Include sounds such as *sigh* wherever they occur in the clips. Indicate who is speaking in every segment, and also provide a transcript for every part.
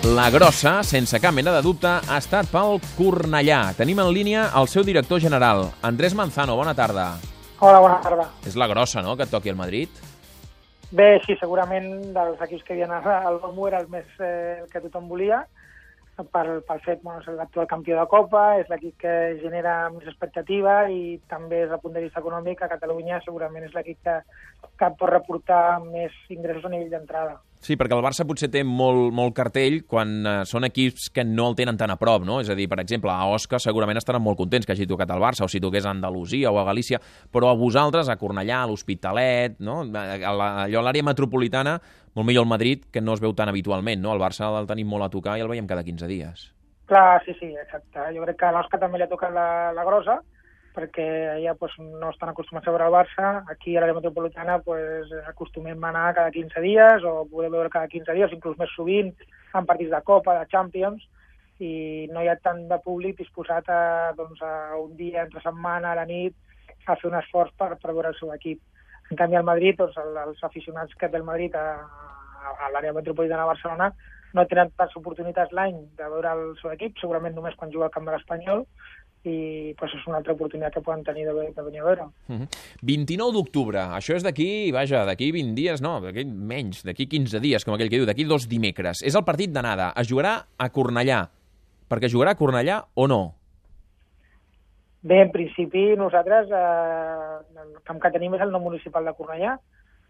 Speaker 1: La grossa, sense cap mena de dubte, ha estat pel Cornellà. Tenim en línia el seu director general, Andrés Manzano. Bona tarda.
Speaker 2: Hola, bona tarda.
Speaker 1: És la grossa, no?, que et toqui el Madrid.
Speaker 2: Bé, sí, segurament dels equips que havien anat al Bomu era el més eh, el que tothom volia, pel, pel fet, bueno, és l'actual campió de Copa, és l'equip que genera més expectativa i també des del punt de vista econòmic a Catalunya segurament és l'equip que, que pot reportar més ingressos a nivell d'entrada.
Speaker 1: Sí, perquè el Barça potser té molt, molt cartell quan eh, són equips que no el tenen tan a prop, no? És a dir, per exemple, a Osca segurament estaran molt contents que hagi tocat el Barça, o si toqués a Andalusia o a Galícia, però a vosaltres, a Cornellà, a l'Hospitalet, no? A la, allò a l'àrea metropolitana, molt millor el Madrid, que no es veu tan habitualment, no? El Barça el tenim molt a tocar i el veiem cada 15 dies.
Speaker 2: Clar, sí, sí, exacte. Jo crec que a l'Osca també li ha tocat la, la grossa, perquè allà pues, no estan acostumats a veure el Barça. Aquí a l'àrea metropolitana pues, acostumem a anar cada 15 dies o poder veure cada 15 dies, inclús més sovint, en partits de Copa, de Champions, i no hi ha tant de públic disposat a, doncs, a un dia entre setmana, a la nit, a fer un esforç per, per veure el seu equip. En canvi, al Madrid, doncs, el, els aficionats que té el Madrid a, a l'àrea metropolitana de Barcelona no tenen tants oportunitats l'any de veure el seu equip, segurament només quan juga al camp de l'Espanyol, i pues, és una altra oportunitat que poden tenir de, de venir a veure.
Speaker 1: Uh -huh. 29 d'octubre, això és d'aquí, vaja, d'aquí 20 dies, no, d'aquí menys, d'aquí 15 dies, com aquell que diu, d'aquí dos dimecres. És el partit d'anada, es jugarà a Cornellà, perquè jugarà a Cornellà o no?
Speaker 2: Bé, en principi nosaltres eh, el camp que tenim és el no municipal de Cornellà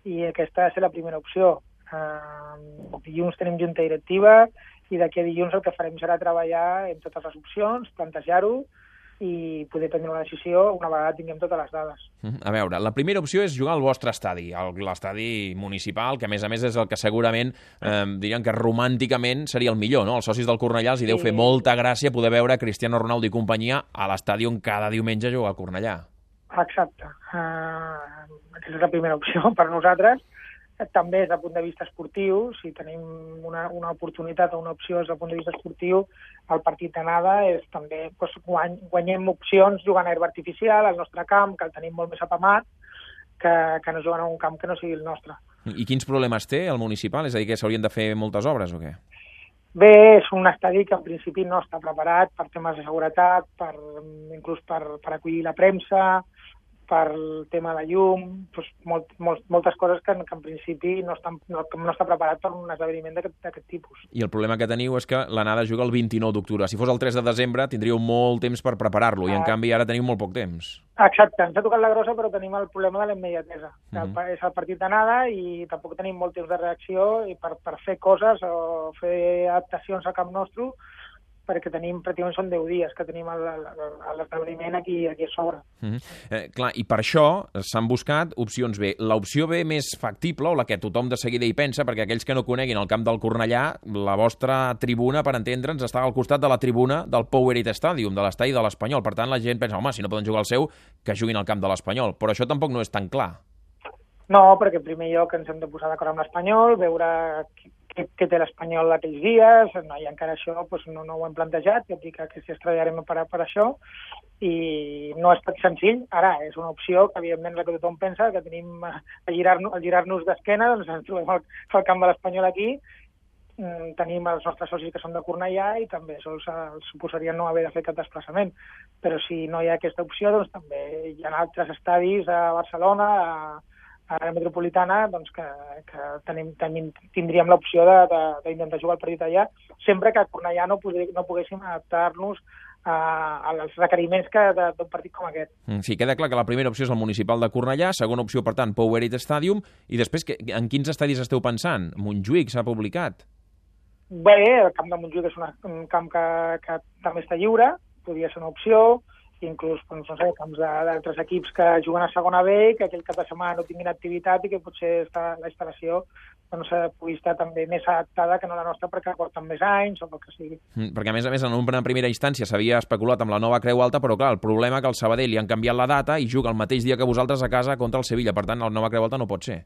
Speaker 2: i aquesta de ser la primera opció. Eh, dilluns tenim junta directiva i d'aquí a dilluns el que farem serà treballar en totes les opcions, plantejar-ho i poder prendre una decisió una vegada tinguem totes les dades.
Speaker 1: A veure, la primera opció és jugar al vostre estadi, l'estadi municipal, que a més a més és el que segurament eh, diríem que romànticament seria el millor, no? Els socis del Cornellà els hi deu sí. fer molta gràcia poder veure Cristiano Ronaldo i companyia a l'estadi on cada diumenge juga al Cornellà.
Speaker 2: Exacte. Uh, aquesta és la primera opció *laughs* per nosaltres també des del punt de vista esportiu, si tenim una, una oportunitat o una opció des del punt de vista esportiu, el partit d'anada és també doncs, guany, guanyem opcions jugant a herba artificial al nostre camp, que el tenim molt més apamat, que, que no jugant a un camp que no sigui el nostre.
Speaker 1: I quins problemes té el municipal? És a dir, que s'haurien de fer moltes obres o què?
Speaker 2: Bé, és un estadi que en principi no està preparat per temes de seguretat, per, inclús per, per acollir la premsa, per el tema de llum, doncs molt, molt, moltes coses que, que en principi no, estan, no, no està preparat per un esdeveniment d'aquest tipus.
Speaker 1: I el problema que teniu és que l'anada juga el 29 d'octubre. Si fos el 3 de desembre tindríeu molt temps per preparar-lo ah. i en ah. canvi ara teniu molt poc temps.
Speaker 2: Exacte, ens ha tocat la grossa però tenim el problema de la immediatesa. Uh -huh. és el partit d'anada i tampoc tenim molt temps de reacció i per, per fer coses o fer adaptacions al camp nostre perquè tenim, pràcticament són 10 dies que tenim l'esdeveniment aquí, aquí a sobre.
Speaker 1: Mm -hmm. eh, clar, i per això s'han buscat opcions B. L'opció B més factible, o la que tothom de seguida hi pensa, perquè aquells que no coneguin el camp del Cornellà, la vostra tribuna, per entendre'ns, està al costat de la tribuna del Powerade Stadium, de l'estadi de l'Espanyol. Per tant, la gent pensa, home, si no poden jugar al seu, que juguin al camp de l'Espanyol. Però això tampoc no és tan clar.
Speaker 2: No, perquè en primer lloc ens hem de posar d'acord amb l'Espanyol, veure què, què té l'Espanyol aquells dies, no, i encara això doncs, no, no ho hem plantejat, ja dic que, que si es treballarem per, per això, i no és tan senzill. Ara, és una opció que, evidentment, la que tothom pensa, que tenim a girar-nos girar d'esquena, doncs ens trobem al, al camp de l'Espanyol aquí, mm, tenim els nostres socis que són de Cornellà i també sols els suposaria no haver de fer cap desplaçament. Però si no hi ha aquesta opció, doncs també hi ha altres estadis a Barcelona, a, a la metropolitana doncs que, que tenim, tenim, tindríem l'opció d'intentar jugar el partit allà, sempre que a Cornellà no, podri, no poguéssim adaptar-nos a, als requeriments que d'un partit com aquest.
Speaker 1: Mm, sí, queda clar que la primera opció és el municipal de Cornellà, segona opció, per tant, Powerade Stadium, i després, que, en quins estadis esteu pensant? Montjuïc s'ha publicat?
Speaker 2: Bé, el camp de Montjuïc és una, un camp que, que també està lliure, podria ser una opció, inclús doncs, no sé, camps d'altres equips que juguen a segona B i que aquell cap de setmana no tinguin activitat i que potser està, la instal·lació doncs, pugui estar també més adaptada que no la nostra perquè porten més anys o el que sigui.
Speaker 1: Mm, perquè a més a més en una primera instància s'havia especulat amb la nova Creu Alta però clar, el problema que el Sabadell li han canviat la data i juga el mateix dia que vosaltres a casa contra el Sevilla, per tant la nova Creu Alta no pot ser.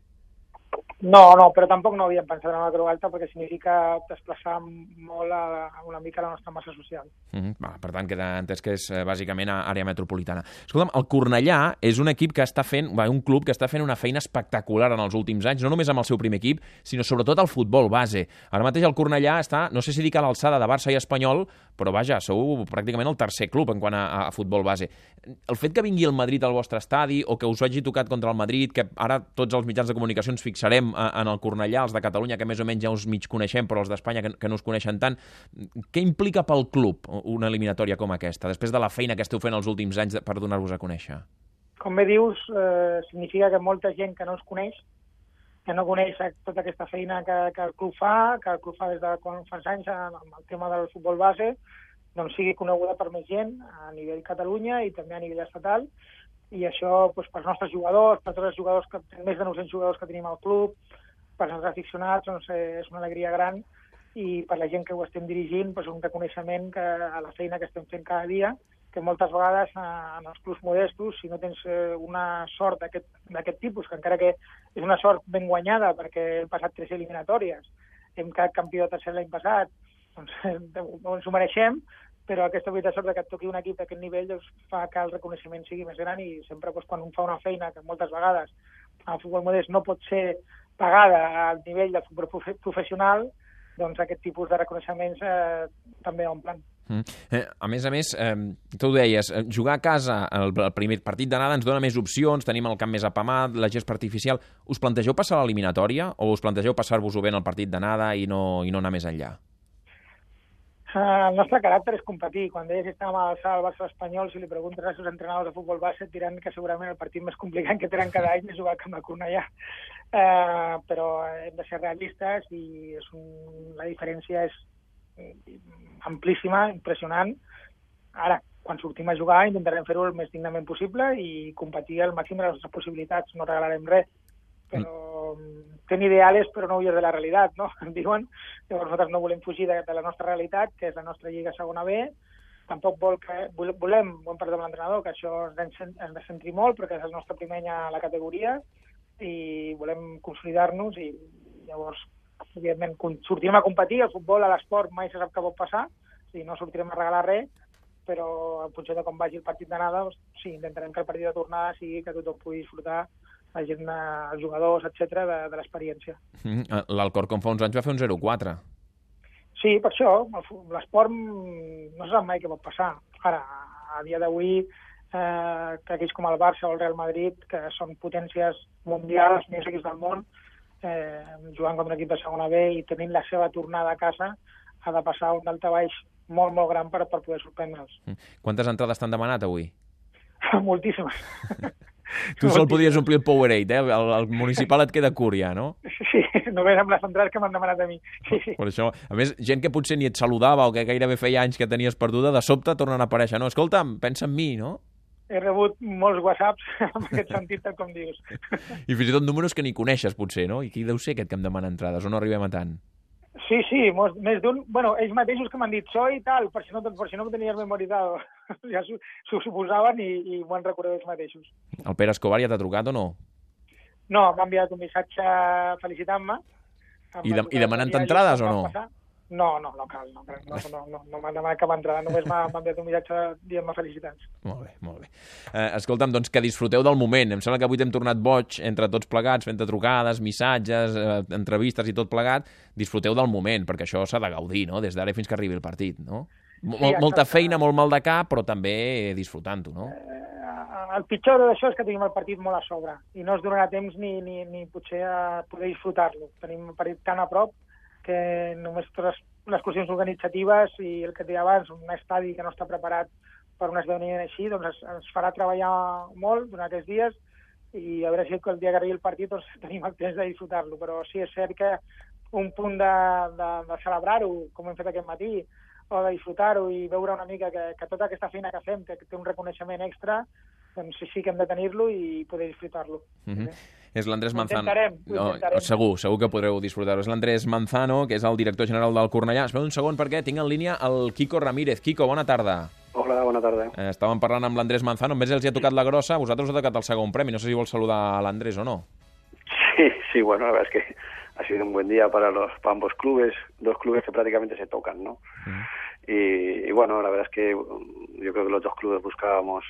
Speaker 2: No, no, però tampoc no havíem pensat en una Creu Alta perquè significa desplaçar molt a, a una mica la nostra massa social.
Speaker 1: Mm -hmm. Va, per tant, queda entès que és eh, bàsicament a àrea metropolitana. Escolta'm, el Cornellà és un equip que està fent, va, un club que està fent una feina espectacular en els últims anys, no només amb el seu primer equip, sinó sobretot al futbol base. Ara mateix el Cornellà està, no sé si dic a l'alçada de Barça i Espanyol, però vaja, sou pràcticament el tercer club en quant a, a futbol base. El fet que vingui el Madrid al vostre estadi o que us hagi tocat contra el Madrid, que ara tots els mitjans de comunicació ens fixarem en el Cornellà, els de Catalunya, que més o menys ja us mig coneixem, però els d'Espanya que, que no us coneixen tant. Què implica pel club una eliminatòria com aquesta, després de la feina que esteu fent els últims anys per donar-vos a conèixer?
Speaker 2: Com bé dius, eh, significa que molta gent que no us coneix, que no coneix tota aquesta feina que, que el club fa, que el club fa des de quan fa anys amb el tema del futbol base, doncs sigui coneguda per més gent a nivell Catalunya i també a nivell estatal, i això doncs, pels nostres jugadors, per tots els jugadors, que més de 900 jugadors que tenim al club, per als aficionats doncs, eh, és una alegria gran. I per la gent que ho estem dirigint doncs, un reconeixement que a la feina que estem fent cada dia, que moltes vegades eh, en els clubs modestos, si no tens eh, una sort d'aquest tipus, que encara que és una sort ben guanyada perquè hem passat tres eliminatòries, hem quedat campió de tercer l'any passat, doncs *laughs* ens ho mereixem, però aquesta veritat sort que et toqui un equip d'aquest nivell doncs, fa que el reconeixement sigui més gran i sempre doncs, quan un fa una feina que moltes vegades al futbol modest no pot ser pagada al nivell del futbol professional, doncs aquest tipus de reconeixements eh, també omplen. Mm.
Speaker 1: Eh, a més a més, eh, tu ho deies, eh, jugar a casa el, el primer partit d'anada ens dona més opcions, tenim el camp més apamat, la gespa artificial. Us plantegeu passar l'eliminatòria o us plantegeu passar-vos-ho bé en el partit d'anada i, no, i no anar més enllà?
Speaker 2: Uh, el nostre caràcter és competir. Quan deies que estàvem a l'alçada del Barça espanyol, si li preguntes als seus entrenadors de futbol base, diran que segurament el partit més complicat que tenen cada any és jugar a Camp de Cornellà. Uh, però hem de ser realistes i és un... la diferència és amplíssima, impressionant. Ara, quan sortim a jugar intentarem fer-ho el més dignament possible i competir al màxim de les nostres possibilitats. No regalarem res, però mm. ten ideales però no huyes de la realitat, no? *laughs* Em diuen. Llavors nosaltres no volem fugir de, de la nostra realitat, que és la nostra Lliga Segona B, tampoc vol que, volem, hem parlat amb l'entrenador, que això ens, ens descentri molt, perquè és el nostre primer any a la categoria, i volem consolidar-nos i llavors evidentment, sortirem a competir, el futbol, a l'esport, mai se sap què pot passar, o sigui, no sortirem a regalar res, però en funció de com vagi el partit d'anada, doncs, sí, intentarem que el partit de tornada sigui que tothom pugui disfrutar la gent, els jugadors, etc de, de l'experiència.
Speaker 1: Mm -hmm. com fa uns anys, va fer un 0-4.
Speaker 2: Sí, per això, l'esport no se sap mai què pot passar. Ara, a dia d'avui, eh, que equips com el Barça o el Real Madrid, que són potències mundials, més equips del món, eh, jugant contra un equip de segona B i tenint la seva tornada a casa, ha de passar un baix molt, molt gran per, per poder sorprendre'ls.
Speaker 1: Mm. Quantes entrades t'han demanat avui? *laughs*
Speaker 2: Moltíssimes. *laughs*
Speaker 1: tu sol podies omplir el Powerade, eh? El, el municipal et queda curt ja, no? *laughs*
Speaker 2: Sí, només amb les entrades que m'han demanat a mi. Sí, sí.
Speaker 1: Per això, a més, gent que potser ni et saludava o que gairebé feia anys que tenies perduda, de sobte tornen a aparèixer. No, escolta'm, pensa en mi, no?
Speaker 2: He rebut molts whatsapps *laughs* en aquest sentit, com dius.
Speaker 1: I fins i tot números que ni coneixes, potser, no? I qui deu ser aquest que em demana entrades, o no arribem a tant?
Speaker 2: Sí, sí, mos, més d'un... Bueno, ells mateixos que m'han dit soy i tal, per si no, per si no m'ho tenies memorizado. *laughs* ja s'ho suposaven i, i m'ho han recordat ells mateixos.
Speaker 1: El Pere Escobar ja t'ha trucat o no?
Speaker 2: No, m'ha enviat un missatge felicitant-me.
Speaker 1: I, de, i demanant entrades o no?
Speaker 2: Passar. No, no, no cal, no, no, no, no, no m'ha demanat cap entrada, només m'ha enviat un missatge dient-me felicitats.
Speaker 1: Molt bé, molt bé. Eh, escolta'm, doncs que disfruteu del moment. Em sembla que avui t'hem tornat boig entre tots plegats, fent trucades, missatges, eh, entrevistes i tot plegat. Disfruteu del moment, perquè això s'ha de gaudir, no?, des d'ara fins que arribi el partit, no? Sí, Mol, molta feina, molt mal de cap, però també disfrutant-ho, no? Eh,
Speaker 2: el pitjor d'això és que tenim el partit molt a sobre i no es donarà temps ni, ni, ni potser a poder disfrutar-lo. Tenim el partit tan a prop que només totes les qüestions organitzatives i el que deia abans, un estadi que no està preparat per un esdeveniment així, doncs es, ens farà treballar molt durant aquests dies i a veure si el dia que arribi el partit doncs, *laughs* tenim el temps de disfrutar-lo. Però sí, és cert que un punt de, de, de celebrar-ho, com hem fet aquest matí, o de disfrutar-ho i veure una mica que, que tota aquesta feina que fem que té un reconeixement extra, doncs sí, sí que hem de tenir-lo i poder disfrutar-lo.
Speaker 1: Mm -hmm. És l'Andrés Manzano.
Speaker 2: Intentarem,
Speaker 1: no, intentarem. Segur, segur que podreu disfrutar-ho. És l'Andrés Manzano, que és el director general del Cornellà. Espera un segon perquè tinc en línia el Quico Ramírez. Quico, bona tarda.
Speaker 3: Hola, bona tarda.
Speaker 1: Eh, estàvem parlant amb l'Andrés Manzano, només els hi ha tocat la grossa, vosaltres us ha tocat el segon premi. No sé si vols saludar l'Andrés o no.
Speaker 3: Sí, sí, bueno, la verdad es que ha sido un buen día para los para ambos clubes, dos clubes que prácticamente se tocan, ¿no? Y, y, bueno, la verdad es que yo creo que los dos clubes buscábamos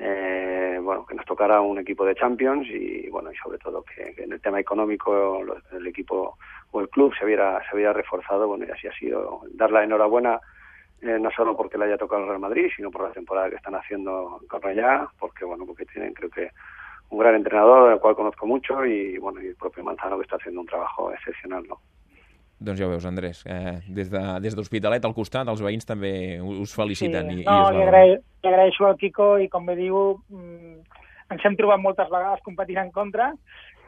Speaker 3: eh, bueno que nos tocara un equipo de Champions y bueno y sobre todo que, en el tema económico el equipo o el club se hubiera se hubiera reforzado, bueno y así ha sido dar la enhorabuena eh, no solo porque le haya tocado el Real Madrid, sino por la temporada que están haciendo con Cornellá, porque bueno, porque tienen creo que un gran entrenador, al cual conozco mucho, y bueno, y el propio Manzano que està fent un treball excepcional, no?
Speaker 1: Doncs ja ho veus, Andrés, eh, des d'Hospitalet de, al costat els veïns també us feliciten.
Speaker 2: Sí,
Speaker 1: i,
Speaker 2: no,
Speaker 1: i
Speaker 2: li, agraï, li agraeixo al Quico i com bé diu, mmm, ens hem trobat moltes vegades competint en contra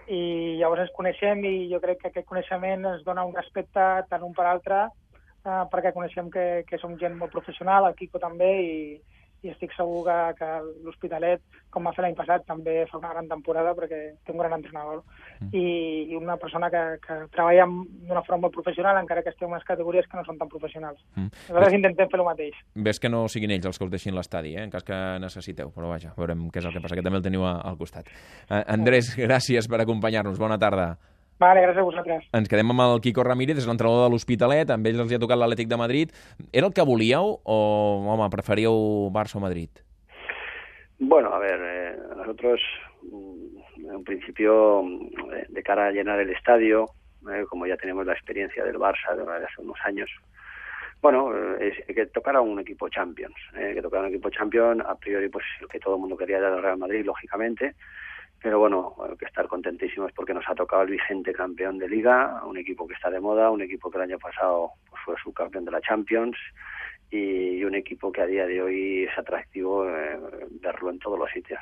Speaker 2: i llavors ens coneixem i jo crec que aquest coneixement ens dona un respecte tant un per altre eh, perquè coneixem que, que som gent molt professional, el Quico també, i, i estic segur que, que l'Hospitalet, com va fer l'any passat, també fa una gran temporada perquè té un gran entrenador mm. i, i una persona que, que treballa d'una forma molt professional, encara que estem en unes categories que no són tan professionals. Mm. Nosaltres intentem fer el mateix.
Speaker 1: Ves que no siguin ells els que us deixin l'estadi, eh? en cas que necessiteu, però vaja, veurem què és el que passa, que també el teniu al costat. Uh, Andrés, gràcies per acompanyar-nos, bona tarda.
Speaker 2: Vale, gràcies a vosaltres.
Speaker 1: Ens quedem amb el Quico Ramírez, és l'entrenador de l'Hospitalet, amb ells els hi ha tocat l'Atlètic de Madrid. Era el que volíeu o, home, preferíeu Barça o Madrid?
Speaker 3: Bueno, a ver, eh, nosotros mm, en principio eh, de cara a llenar el estadio, eh, como ya tenemos la experiencia del Barça de hace unos años, bueno, eh, es que tocara un equipo Champions, eh, que tocara un equipo Champions, a priori pues lo que todo el mundo quería era el Real Madrid, lógicamente, pero bueno, hay que estar contentísimos porque nos ha tocado el vigente campeón de liga, un equipo que está de moda, un equipo que el año pasado pues, fue subcampeón de la Champions y un equipo que a día de hoy és atractiu eh, verlo en tots els sitios.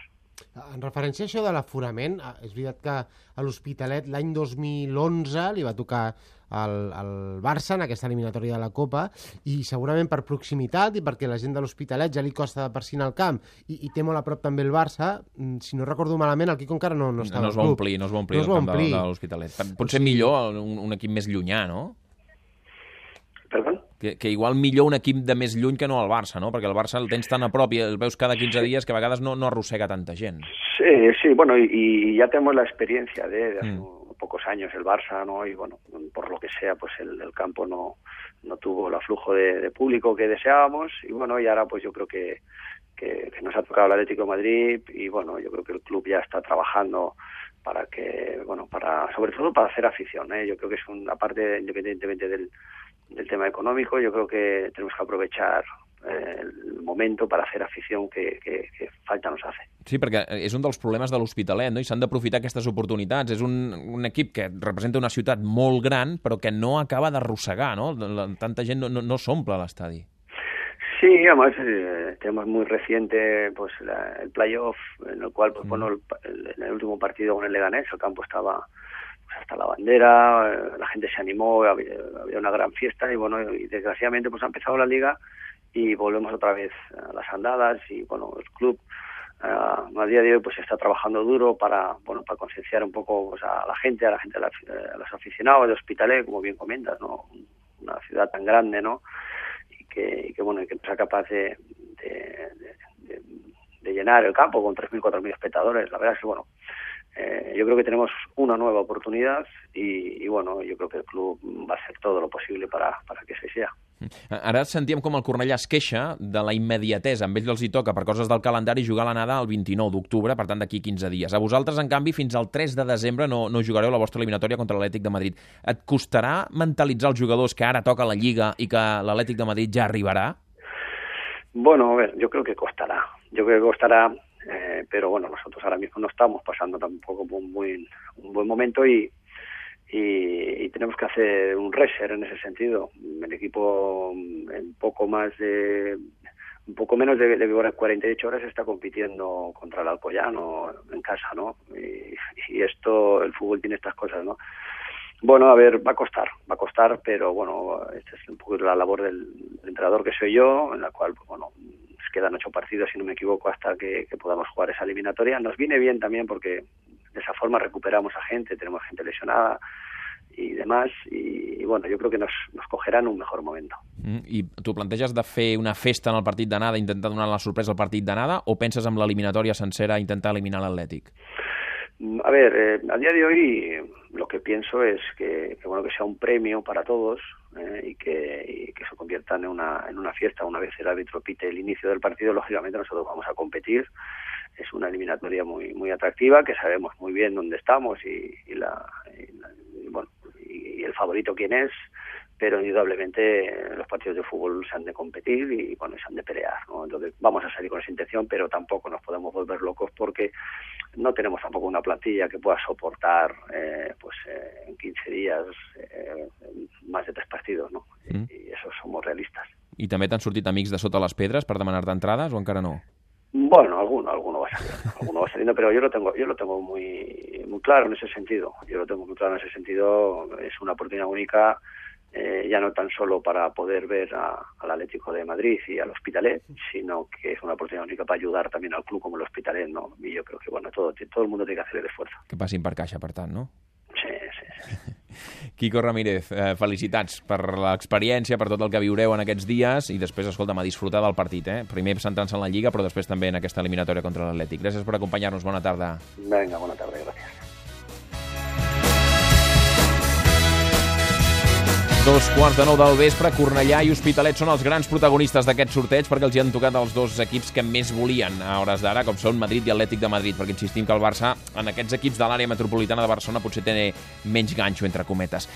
Speaker 4: En referència a això de l'aforament, és veritat que a l'Hospitalet l'any 2011 li va tocar al, al Barça en aquesta eliminatòria de la Copa i segurament per proximitat i perquè la gent de l'Hospitalet ja li costa de persinar al camp i, i té molt a prop també el Barça, mm, si no recordo malament el Quico encara no, no estava
Speaker 1: no es va omplir, no es va omplir no es va el camp omplir. de, de l'Hospitalet. Potser sigui... millor un, un equip més llunyà, no?
Speaker 3: Perdó?
Speaker 1: Que, que igual millor un equip de més lluny que no el Barça, no? Perquè el Barça el tens tan a prop i el veus cada 15 dies que a vegades no, no arrossega tanta gent.
Speaker 3: Sí, sí, bueno, y, y ya tenemos la experiencia de, de hace mm. pocos años el Barça, ¿no? Y bueno, por lo que sea, pues el, el campo no, no tuvo el aflujo de, de, público que deseábamos y bueno, y ahora pues yo creo que, que, que nos ha tocado el Atlético de Madrid y bueno, yo creo que el club ya está trabajando para que, bueno, para, sobre todo para hacer afición, ¿eh? Yo creo que es una parte, independientemente del, del tema económico, yo creo que tenemos que aprovechar eh, el momento per fer afició que, que, que falta nos hace.
Speaker 1: Sí, perquè és un dels problemes de l'Hospitalet, no? i s'han d'aprofitar aquestes oportunitats. És un, un equip que representa una ciutat molt gran, però que no acaba d'arrossegar, no? Tanta gent no, no, no s'omple l'estadi.
Speaker 3: Sí, además eh, tenemos muy reciente pues la, el playoff en el cual pues mm. bueno el, el, el último partido con el Leganés el campo estaba hasta la bandera, eh, la gente se animó, había, una gran fiesta y bueno, y desgraciadamente pues ha empezado la liga y volvemos otra vez a las andadas y bueno, el club uh, a día de hoy pues está trabajando duro para bueno para concienciar un poco pues, a la gente, a la gente, a, la, a los aficionados de Hospitalet, como bien comentas, no una ciudad tan grande, ¿no? Y que, y que bueno, y que sea capaz de, de llenar el campo con 3.000, 4.000 espectadores. La verdad es que bueno, eh, yo creo que tenemos una nueva oportunidad y, y, bueno, yo creo que el club va a hacer todo lo posible para, para que se sea.
Speaker 1: Ara sentíem com el Cornellà es queixa de la immediatesa. Amb ells els hi toca, per coses del calendari, jugar l'anada el 29 d'octubre, per tant, d'aquí 15 dies. A vosaltres, en canvi, fins al 3 de desembre no, no jugareu la vostra eliminatòria contra l'Atlètic de Madrid. Et costarà mentalitzar els jugadors que ara toca la Lliga i que l'Atlètic de Madrid ja arribarà?
Speaker 3: Bueno, a ver, yo creo que costará. Yo creo que costará Eh, pero bueno, nosotros ahora mismo no estamos pasando tampoco un buen, buen momento y, y, tenemos que hacer un reser en ese sentido. El equipo en poco más de un poco menos de, de 48 horas está compitiendo contra el Alcoyano en casa, ¿no? Y, esto, el fútbol tiene estas cosas, ¿no? Bueno, a ver, va a costar, va a costar, pero bueno, esta es un poco la labor del, del entrenador que soy yo, en la cual, pues, bueno, quedan ocho partidos, si no me equivoco, hasta que, que, podamos jugar esa eliminatoria. Nos viene bien también porque de esa forma recuperamos a gente, tenemos gente lesionada y demás, y bueno, yo creo que nos, nos cogerán un mejor momento.
Speaker 1: Mm, I tu planteges de fer una festa en el partit d'anada, intentar donar la sorpresa al partit d'anada, o penses en l'eliminatòria sencera intentar eliminar l'Atlètic?
Speaker 3: Mm, a ver, eh, a día de hoy lo que pienso es que, que bueno que sea un premio para todos eh, y, que, y, que, se conviertan en una, en una fiesta. Una vez el árbitro pite el inicio del partido, lógicamente nosotros vamos a competir. Es una eliminatoria muy muy atractiva, que sabemos muy bien dónde estamos y, y la, y la bueno, y el favorito quién es pero indudablemente los partidos de fútbol se han de competir y bueno, se han de pelear, ¿no? Entonces vamos a salir con esa intención, pero tampoco nos podemos volver locos porque no tenemos tampoco una plantilla que pueda soportar eh, pues eh, en 15 días eh, más de tres partidos, ¿no? Mm. I, I eso somos realistas.
Speaker 1: I també t'han sortit amics de sota les pedres per demanar-te entrades o encara no?
Speaker 3: Bueno, alguno, alguno va saliendo, *laughs* alguno va saliendo, pero yo lo tengo, yo lo tengo muy, muy claro en ese sentido. Yo lo tengo muy claro en ese sentido. Es una oportunidad única eh, ya no tan solo para poder ver a, al Atlético de Madrid y al Hospitalet, sino que es una oportunidad única para ayudar también al club como el Hospitalet, ¿no? Y yo creo que, bueno, todo, todo el mundo tiene que hacer el esfuerzo.
Speaker 1: Que passin per caixa, per tant, no?
Speaker 3: Sí, sí, sí. *laughs*
Speaker 1: Quico Ramírez, eh, felicitats per l'experiència, per tot el que viureu en aquests dies i després, escolta'm, a disfrutar del partit, eh? Primer centrant-se en la Lliga, però després també en aquesta eliminatòria contra l'Atlètic. Gràcies per acompanyar-nos. Bona tarda.
Speaker 3: Venga, bona tarda, gràcies.
Speaker 1: Dos quarts de nou del vespre, Cornellà i Hospitalet són els grans protagonistes d'aquest sorteig perquè els hi han tocat els dos equips que més volien a hores d'ara, com són Madrid i Atlètic de Madrid, perquè insistim que el Barça en aquests equips de l'àrea metropolitana de Barcelona potser té menys ganxo, entre cometes.